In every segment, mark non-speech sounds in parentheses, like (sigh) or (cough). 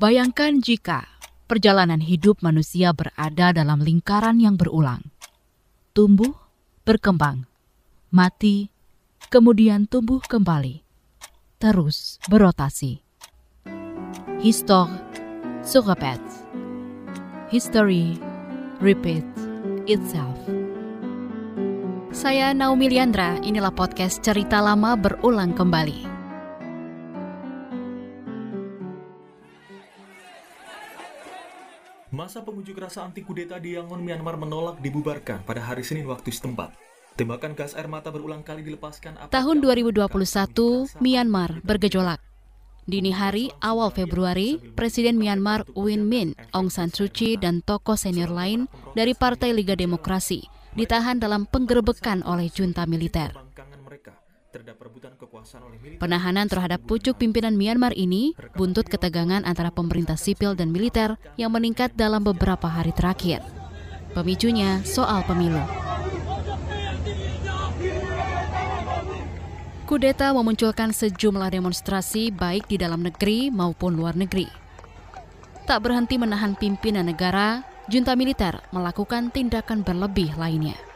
Bayangkan jika perjalanan hidup manusia berada dalam lingkaran yang berulang. Tumbuh, berkembang, mati, kemudian tumbuh kembali, terus berotasi. Histor répète. History repeat itself. Saya Naomi Liandra, inilah podcast cerita lama berulang kembali. Masa pengunjuk rasa anti kudeta di Yangon, Myanmar menolak dibubarkan pada hari Senin waktu setempat. Tembakan gas air mata berulang kali dilepaskan. Tahun 2021, Myanmar bergejolak. Dini hari awal Februari, Presiden Myanmar Win Min, Aung San Suu Kyi, dan tokoh senior lain dari Partai Liga Demokrasi ditahan dalam penggerbekan oleh junta militer. Penahanan terhadap pucuk pimpinan Myanmar ini buntut ketegangan antara pemerintah sipil dan militer yang meningkat dalam beberapa hari terakhir. Pemicunya soal pemilu. Kudeta memunculkan sejumlah demonstrasi baik di dalam negeri maupun luar negeri. Tak berhenti menahan pimpinan negara, junta militer melakukan tindakan berlebih lainnya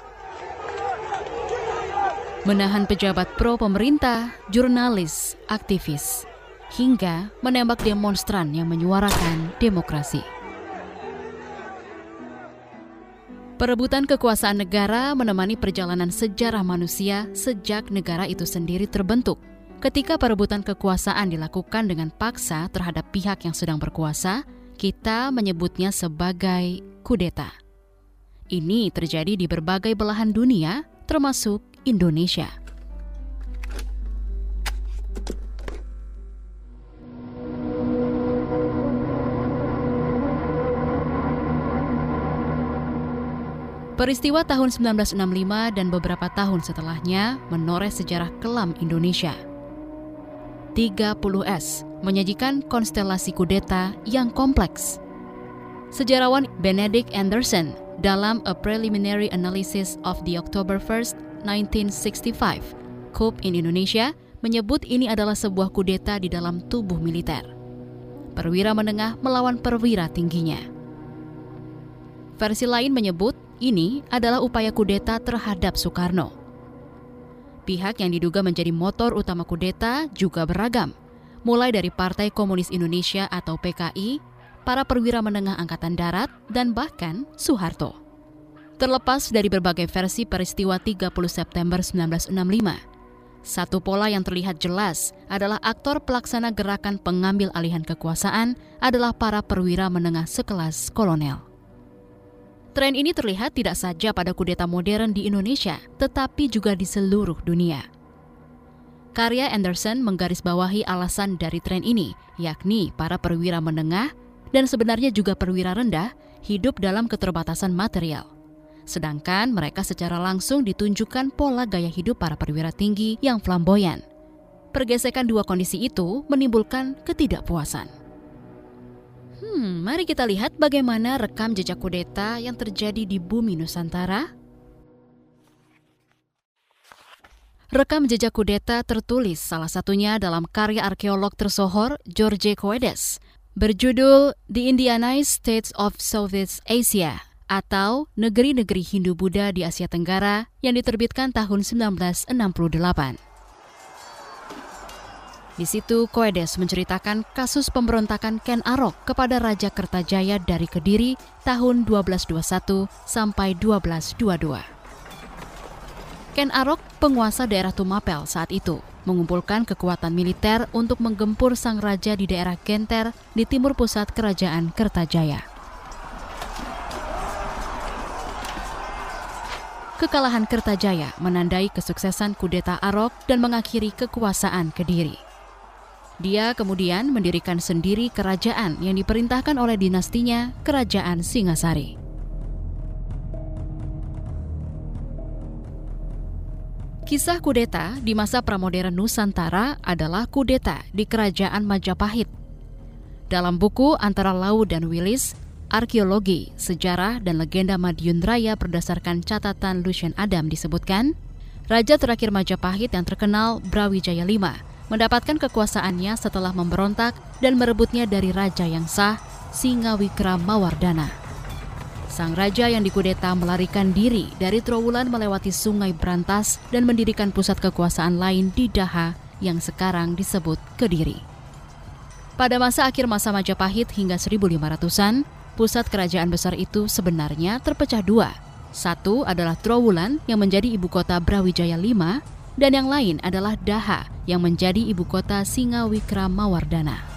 menahan pejabat pro pemerintah, jurnalis, aktivis, hingga menembak demonstran yang menyuarakan demokrasi. Perebutan kekuasaan negara menemani perjalanan sejarah manusia sejak negara itu sendiri terbentuk. Ketika perebutan kekuasaan dilakukan dengan paksa terhadap pihak yang sedang berkuasa, kita menyebutnya sebagai kudeta. Ini terjadi di berbagai belahan dunia, termasuk Indonesia. Peristiwa tahun 1965 dan beberapa tahun setelahnya menoreh sejarah kelam Indonesia. 30S menyajikan konstelasi kudeta yang kompleks. Sejarawan Benedict Anderson dalam A Preliminary Analysis of the October 1st 1965, coup in Indonesia menyebut ini adalah sebuah kudeta di dalam tubuh militer. Perwira menengah melawan perwira tingginya. Versi lain menyebut ini adalah upaya kudeta terhadap Soekarno. Pihak yang diduga menjadi motor utama kudeta juga beragam, mulai dari Partai Komunis Indonesia atau PKI, para perwira menengah Angkatan Darat, dan bahkan Soeharto. Terlepas dari berbagai versi peristiwa 30 September 1965, satu pola yang terlihat jelas adalah aktor pelaksana gerakan pengambil alihan kekuasaan adalah para perwira menengah sekelas kolonel. Tren ini terlihat tidak saja pada kudeta modern di Indonesia, tetapi juga di seluruh dunia. Karya Anderson menggarisbawahi alasan dari tren ini, yakni para perwira menengah dan sebenarnya juga perwira rendah hidup dalam keterbatasan material. Sedangkan mereka secara langsung ditunjukkan pola gaya hidup para perwira tinggi yang flamboyan. Pergesekan dua kondisi itu menimbulkan ketidakpuasan. Hmm, mari kita lihat bagaimana rekam jejak kudeta yang terjadi di bumi Nusantara. Rekam jejak kudeta tertulis salah satunya dalam karya arkeolog tersohor George Coedes berjudul The Indianized States of Southeast Asia atau Negeri-Negeri Hindu-Buddha di Asia Tenggara yang diterbitkan tahun 1968. Di situ, Koedes menceritakan kasus pemberontakan Ken Arok kepada Raja Kertajaya dari Kediri tahun 1221 sampai 1222. Ken Arok, penguasa daerah Tumapel saat itu, mengumpulkan kekuatan militer untuk menggempur sang raja di daerah Genter di timur pusat kerajaan Kertajaya. Kekalahan Kertajaya menandai kesuksesan kudeta Arok dan mengakhiri kekuasaan Kediri. Dia kemudian mendirikan sendiri kerajaan yang diperintahkan oleh dinastinya, Kerajaan Singasari. Kisah kudeta di masa pramodern Nusantara adalah kudeta di Kerajaan Majapahit. Dalam buku Antara Laut dan Wilis, arkeologi, sejarah, dan legenda Madiun Raya berdasarkan catatan Lucian Adam disebutkan, Raja terakhir Majapahit yang terkenal Brawijaya V mendapatkan kekuasaannya setelah memberontak dan merebutnya dari raja yang sah, Singawikra Mawardana. Sang raja yang dikudeta melarikan diri dari Trowulan melewati sungai Brantas dan mendirikan pusat kekuasaan lain di Daha yang sekarang disebut Kediri. Pada masa akhir masa Majapahit hingga 1500-an, pusat kerajaan besar itu sebenarnya terpecah dua. Satu adalah Trowulan yang menjadi ibu kota Brawijaya V dan yang lain adalah Daha yang menjadi ibu kota Singawikra Mawardana.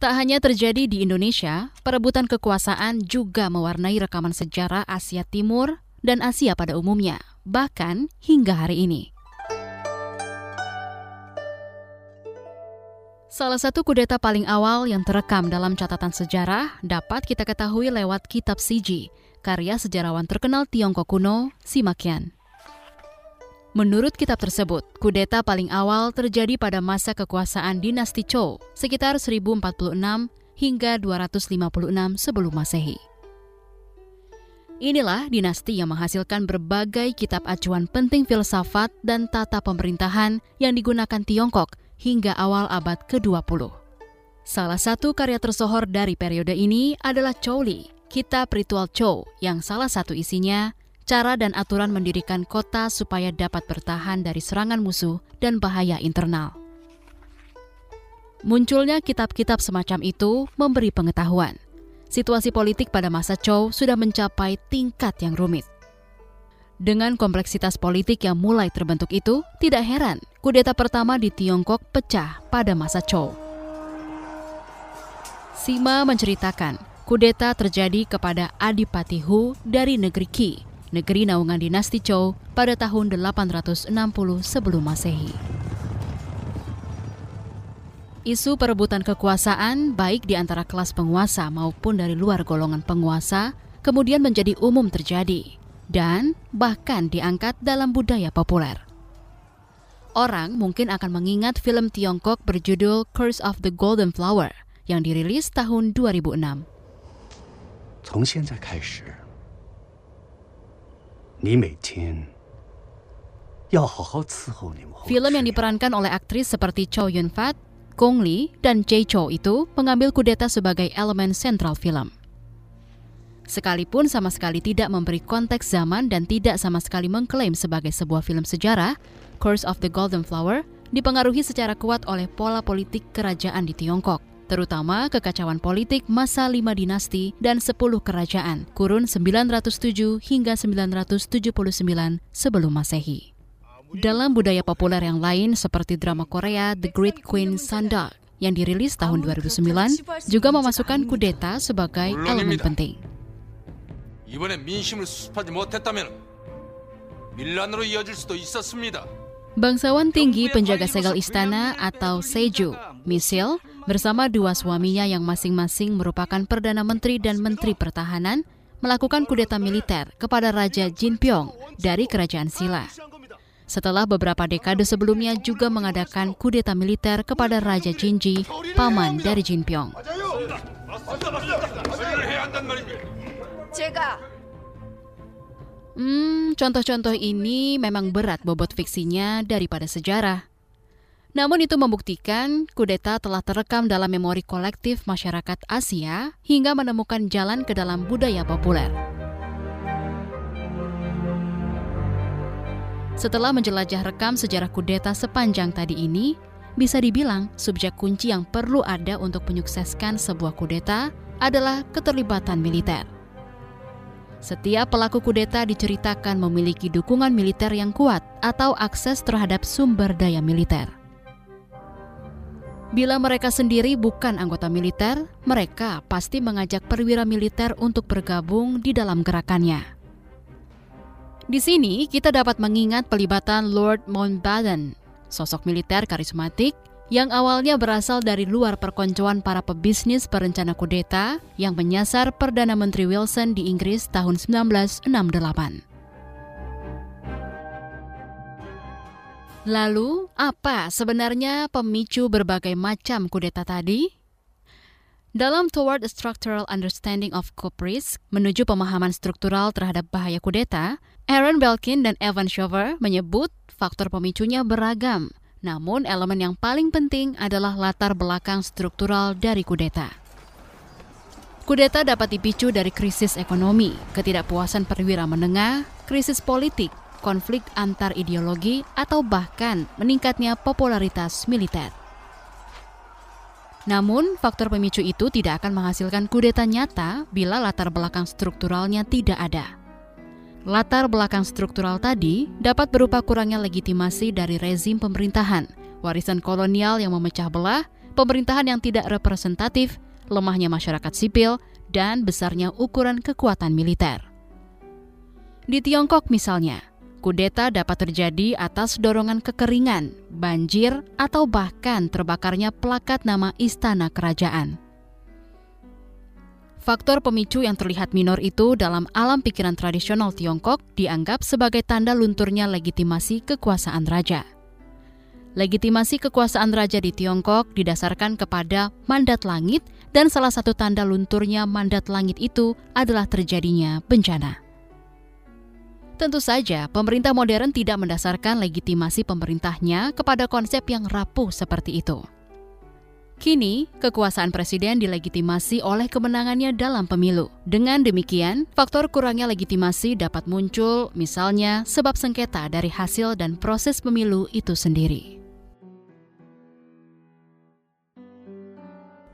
Tak hanya terjadi di Indonesia, perebutan kekuasaan juga mewarnai rekaman sejarah Asia Timur dan Asia pada umumnya, bahkan hingga hari ini. Salah satu kudeta paling awal yang terekam dalam catatan sejarah dapat kita ketahui lewat kitab Siji, karya sejarawan terkenal Tiongkok kuno, Simakian. Menurut kitab tersebut, kudeta paling awal terjadi pada masa kekuasaan dinasti Zhou sekitar 1046 hingga 256 sebelum Masehi. Inilah dinasti yang menghasilkan berbagai kitab acuan penting filsafat dan tata pemerintahan yang digunakan Tiongkok hingga awal abad ke-20. Salah satu karya tersohor dari periode ini adalah Chou Li, kitab ritual Chou yang salah satu isinya cara dan aturan mendirikan kota supaya dapat bertahan dari serangan musuh dan bahaya internal. Munculnya kitab-kitab semacam itu memberi pengetahuan. Situasi politik pada masa Chow sudah mencapai tingkat yang rumit. Dengan kompleksitas politik yang mulai terbentuk itu, tidak heran kudeta pertama di Tiongkok pecah pada masa Chow. Sima menceritakan, kudeta terjadi kepada Adipati Hu dari negeri Qi negeri naungan dinasti Zhou pada tahun 860 sebelum Masehi. Isu perebutan kekuasaan baik di antara kelas penguasa maupun dari luar golongan penguasa kemudian menjadi umum terjadi dan bahkan diangkat dalam budaya populer. Orang mungkin akan mengingat film Tiongkok berjudul Curse of the Golden Flower yang dirilis tahun 2006. 从现在开始，Film yang diperankan oleh aktris seperti Chow Yun Fat, Gong Li, dan Jay Chou itu mengambil kudeta sebagai elemen sentral film. Sekalipun sama sekali tidak memberi konteks zaman dan tidak sama sekali mengklaim sebagai sebuah film sejarah, Curse of the Golden Flower dipengaruhi secara kuat oleh pola politik kerajaan di Tiongkok terutama kekacauan politik masa lima dinasti dan sepuluh kerajaan, kurun 907 hingga 979 sebelum Masehi. Dalam budaya populer yang lain seperti drama Korea The Great Queen Sanda yang dirilis tahun 2009 juga memasukkan kudeta sebagai elemen penting. Bangsawan tinggi penjaga segel istana atau Seju, Misil, bersama dua suaminya yang masing-masing merupakan Perdana Menteri dan Menteri Pertahanan, melakukan kudeta militer kepada Raja Jinpyong dari Kerajaan Silla. Setelah beberapa dekade sebelumnya juga mengadakan kudeta militer kepada Raja Jinji, paman dari Jinpyong. Hmm, contoh-contoh ini memang berat bobot fiksinya daripada sejarah. Namun itu membuktikan kudeta telah terekam dalam memori kolektif masyarakat Asia hingga menemukan jalan ke dalam budaya populer. Setelah menjelajah rekam sejarah kudeta sepanjang tadi ini, bisa dibilang subjek kunci yang perlu ada untuk menyukseskan sebuah kudeta adalah keterlibatan militer. Setiap pelaku kudeta diceritakan memiliki dukungan militer yang kuat atau akses terhadap sumber daya militer. Bila mereka sendiri bukan anggota militer, mereka pasti mengajak perwira militer untuk bergabung di dalam gerakannya. Di sini kita dapat mengingat pelibatan Lord Mountbatten, sosok militer karismatik yang awalnya berasal dari luar perkoncoan para pebisnis perencana kudeta yang menyasar Perdana Menteri Wilson di Inggris tahun 1968. Lalu, apa sebenarnya pemicu berbagai macam kudeta tadi? Dalam Toward a Structural Understanding of Coup menuju pemahaman struktural terhadap bahaya kudeta, Aaron Belkin dan Evan Shover menyebut faktor pemicunya beragam, namun elemen yang paling penting adalah latar belakang struktural dari kudeta. Kudeta dapat dipicu dari krisis ekonomi, ketidakpuasan perwira menengah, krisis politik, konflik antar ideologi, atau bahkan meningkatnya popularitas militer. Namun, faktor pemicu itu tidak akan menghasilkan kudeta nyata bila latar belakang strukturalnya tidak ada. Latar belakang struktural tadi dapat berupa kurangnya legitimasi dari rezim pemerintahan, warisan kolonial yang memecah belah, pemerintahan yang tidak representatif, lemahnya masyarakat sipil, dan besarnya ukuran kekuatan militer. Di Tiongkok misalnya, kudeta dapat terjadi atas dorongan kekeringan, banjir, atau bahkan terbakarnya plakat nama istana kerajaan. Faktor pemicu yang terlihat minor itu dalam alam pikiran tradisional Tiongkok dianggap sebagai tanda lunturnya legitimasi kekuasaan raja. Legitimasi kekuasaan raja di Tiongkok didasarkan kepada mandat langit dan salah satu tanda lunturnya mandat langit itu adalah terjadinya bencana. Tentu saja, pemerintah modern tidak mendasarkan legitimasi pemerintahnya kepada konsep yang rapuh seperti itu. Kini, kekuasaan presiden dilegitimasi oleh kemenangannya dalam pemilu. Dengan demikian, faktor kurangnya legitimasi dapat muncul, misalnya sebab sengketa dari hasil dan proses pemilu itu sendiri.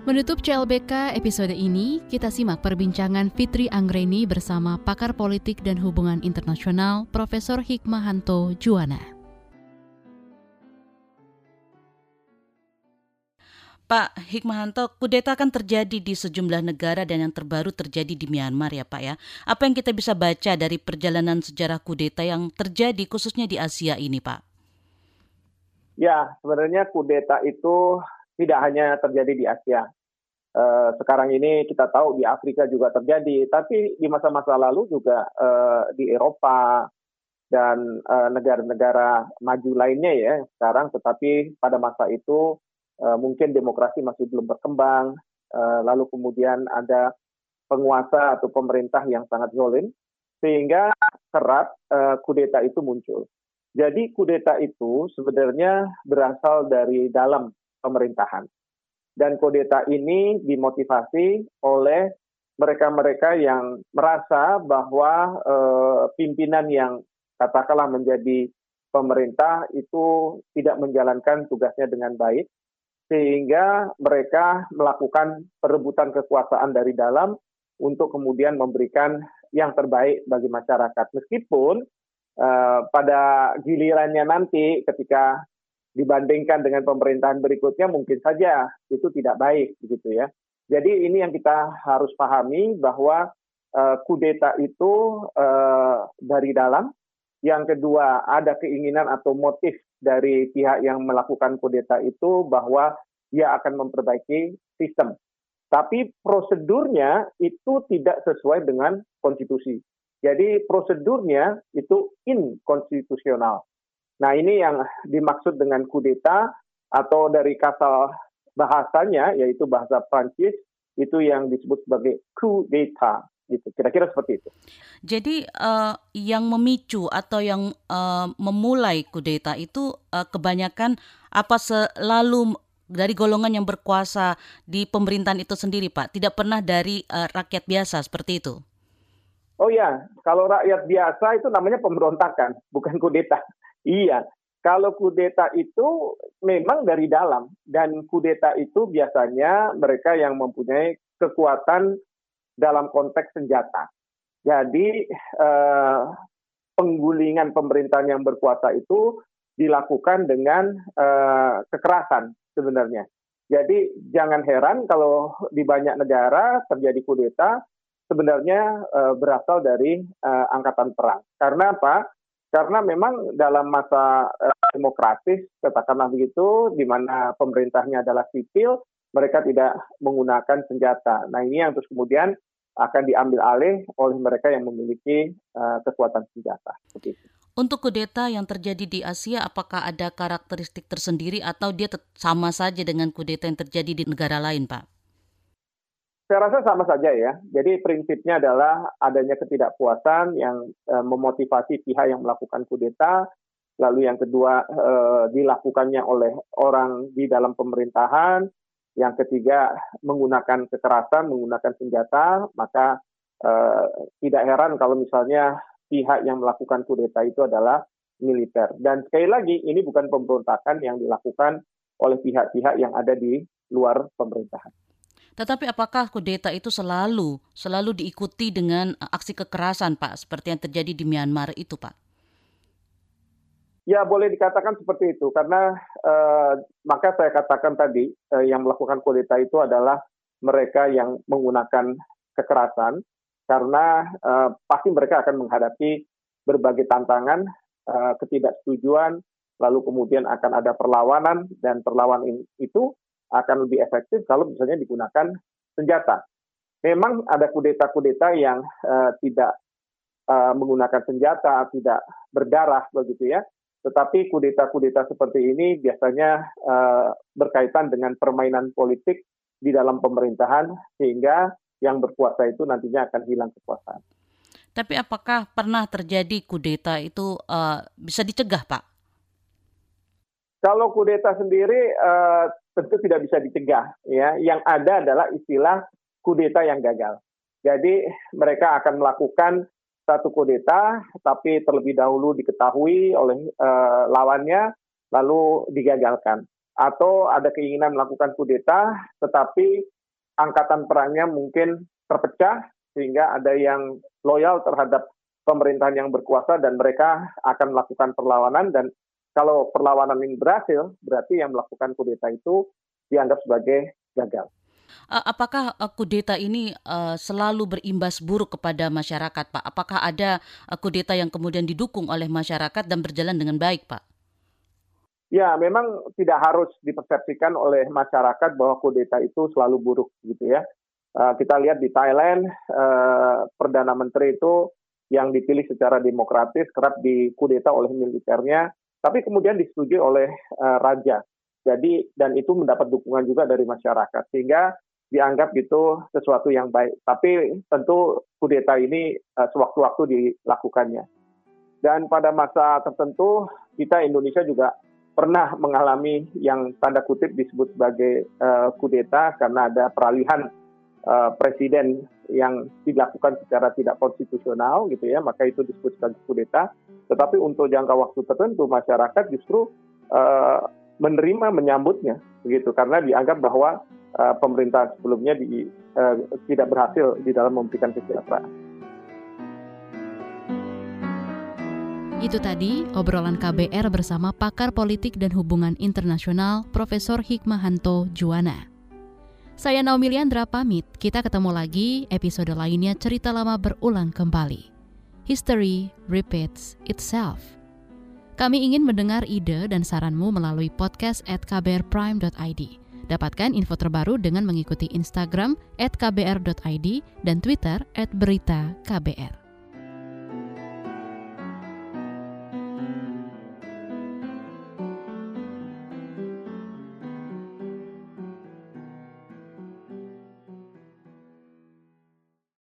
Menutup CLBK episode ini, kita simak perbincangan Fitri Anggreni bersama pakar politik dan hubungan internasional Profesor Hikmahanto Juwana. Pak Hikmahanto, kudeta kan terjadi di sejumlah negara dan yang terbaru terjadi di Myanmar ya Pak ya. Apa yang kita bisa baca dari perjalanan sejarah kudeta yang terjadi khususnya di Asia ini Pak? Ya, sebenarnya kudeta itu tidak hanya terjadi di Asia. Uh, sekarang ini kita tahu di Afrika juga terjadi, tapi di masa-masa lalu juga uh, di Eropa dan eh, negara-negara uh, maju lainnya ya sekarang, tetapi pada masa itu uh, mungkin demokrasi masih belum berkembang, uh, lalu kemudian ada penguasa atau pemerintah yang sangat zolim, sehingga kerap uh, kudeta itu muncul. Jadi kudeta itu sebenarnya berasal dari dalam pemerintahan. Dan kudeta ini dimotivasi oleh mereka-mereka yang merasa bahwa eh, pimpinan yang katakanlah menjadi pemerintah itu tidak menjalankan tugasnya dengan baik, sehingga mereka melakukan perebutan kekuasaan dari dalam untuk kemudian memberikan yang terbaik bagi masyarakat. Meskipun uh, pada gilirannya nanti ketika dibandingkan dengan pemerintahan berikutnya mungkin saja itu tidak baik begitu ya. Jadi ini yang kita harus pahami bahwa uh, kudeta itu uh, dari dalam. Yang kedua ada keinginan atau motif dari pihak yang melakukan kudeta itu bahwa dia akan memperbaiki sistem. Tapi prosedurnya itu tidak sesuai dengan konstitusi. Jadi prosedurnya itu inkonstitusional. Nah ini yang dimaksud dengan kudeta atau dari kata bahasanya yaitu bahasa Prancis itu yang disebut sebagai coup d'etat gitu kira-kira seperti itu. Jadi uh, yang memicu atau yang uh, memulai kudeta itu uh, kebanyakan apa selalu dari golongan yang berkuasa di pemerintahan itu sendiri Pak, tidak pernah dari uh, rakyat biasa seperti itu. Oh ya, kalau rakyat biasa itu namanya pemberontakan, bukan kudeta. (laughs) Iya, kalau kudeta itu memang dari dalam dan kudeta itu biasanya mereka yang mempunyai kekuatan dalam konteks senjata. Jadi eh, penggulingan pemerintahan yang berkuasa itu dilakukan dengan eh, kekerasan sebenarnya. Jadi jangan heran kalau di banyak negara terjadi kudeta sebenarnya eh, berasal dari eh, angkatan perang. Karena apa? karena memang dalam masa uh, demokratis katakanlah begitu di mana pemerintahnya adalah sipil mereka tidak menggunakan senjata. Nah ini yang terus kemudian akan diambil alih oleh mereka yang memiliki uh, kekuatan senjata. Begitu. Untuk kudeta yang terjadi di Asia, apakah ada karakteristik tersendiri atau dia sama saja dengan kudeta yang terjadi di negara lain, Pak? Saya rasa sama saja ya. Jadi prinsipnya adalah adanya ketidakpuasan yang uh, memotivasi pihak yang melakukan kudeta. Lalu yang kedua uh, dilakukannya oleh orang di dalam pemerintahan. Yang ketiga menggunakan kekerasan, menggunakan senjata. Maka uh, tidak heran kalau misalnya pihak yang melakukan kudeta itu adalah militer. Dan sekali lagi ini bukan pemberontakan yang dilakukan oleh pihak-pihak yang ada di luar pemerintahan. Tetapi apakah kudeta itu selalu selalu diikuti dengan eh, aksi kekerasan, Pak, seperti yang terjadi di Myanmar itu, Pak? Ya boleh dikatakan seperti itu karena uh, maka saya katakan tadi uh, yang melakukan kudeta itu adalah mereka yang menggunakan kekerasan karena uh, pasti mereka akan menghadapi berbagai tantangan, uh, ketidaksetujuan, lalu kemudian akan ada perlawanan dan perlawanan itu akan lebih efektif kalau misalnya digunakan senjata. Memang ada kudeta-kudeta yang uh, tidak menggunakan senjata, tidak berdarah begitu ya. Tetapi kudeta-kudeta seperti ini biasanya uh, berkaitan dengan permainan politik di dalam pemerintahan sehingga yang berkuasa itu nantinya akan hilang kekuasaan. Tapi apakah pernah terjadi kudeta itu uh, bisa dicegah, Pak? Kalau kudeta sendiri uh, tentu tidak bisa dicegah ya yang ada adalah istilah kudeta yang gagal jadi mereka akan melakukan satu kudeta tapi terlebih dahulu diketahui oleh uh, lawannya lalu digagalkan atau ada keinginan melakukan kudeta tetapi angkatan perangnya mungkin terpecah sehingga ada yang loyal terhadap pemerintahan yang berkuasa dan mereka akan melakukan perlawanan dan kalau perlawanan ini berhasil, berarti yang melakukan kudeta itu dianggap sebagai gagal. Apakah kudeta ini selalu berimbas buruk kepada masyarakat, Pak? Apakah ada kudeta yang kemudian didukung oleh masyarakat dan berjalan dengan baik, Pak? Ya, memang tidak harus dipersepsikan oleh masyarakat bahwa kudeta itu selalu buruk, gitu ya. Kita lihat di Thailand, perdana menteri itu yang dipilih secara demokratis kerap dikudeta oleh militernya tapi kemudian disetujui oleh raja. Jadi dan itu mendapat dukungan juga dari masyarakat sehingga dianggap itu sesuatu yang baik. Tapi tentu kudeta ini uh, sewaktu-waktu dilakukannya. Dan pada masa tertentu kita Indonesia juga pernah mengalami yang tanda kutip disebut sebagai uh, kudeta karena ada peralihan uh, presiden yang dilakukan secara tidak konstitusional gitu ya, maka itu disebut sebagai kudeta. Tetapi untuk jangka waktu tertentu masyarakat justru uh, menerima menyambutnya begitu karena dianggap bahwa uh, pemerintah sebelumnya di, uh, tidak berhasil di dalam memberikan kesejahteraan. Itu tadi obrolan KBR bersama pakar politik dan hubungan internasional Profesor Hikmahanto Juwana. Saya Naomi Liandra pamit, kita ketemu lagi episode lainnya cerita lama berulang kembali. History repeats itself. Kami ingin mendengar ide dan saranmu melalui podcast at kbrprime.id. Dapatkan info terbaru dengan mengikuti Instagram at kbr.id dan Twitter at berita KBR.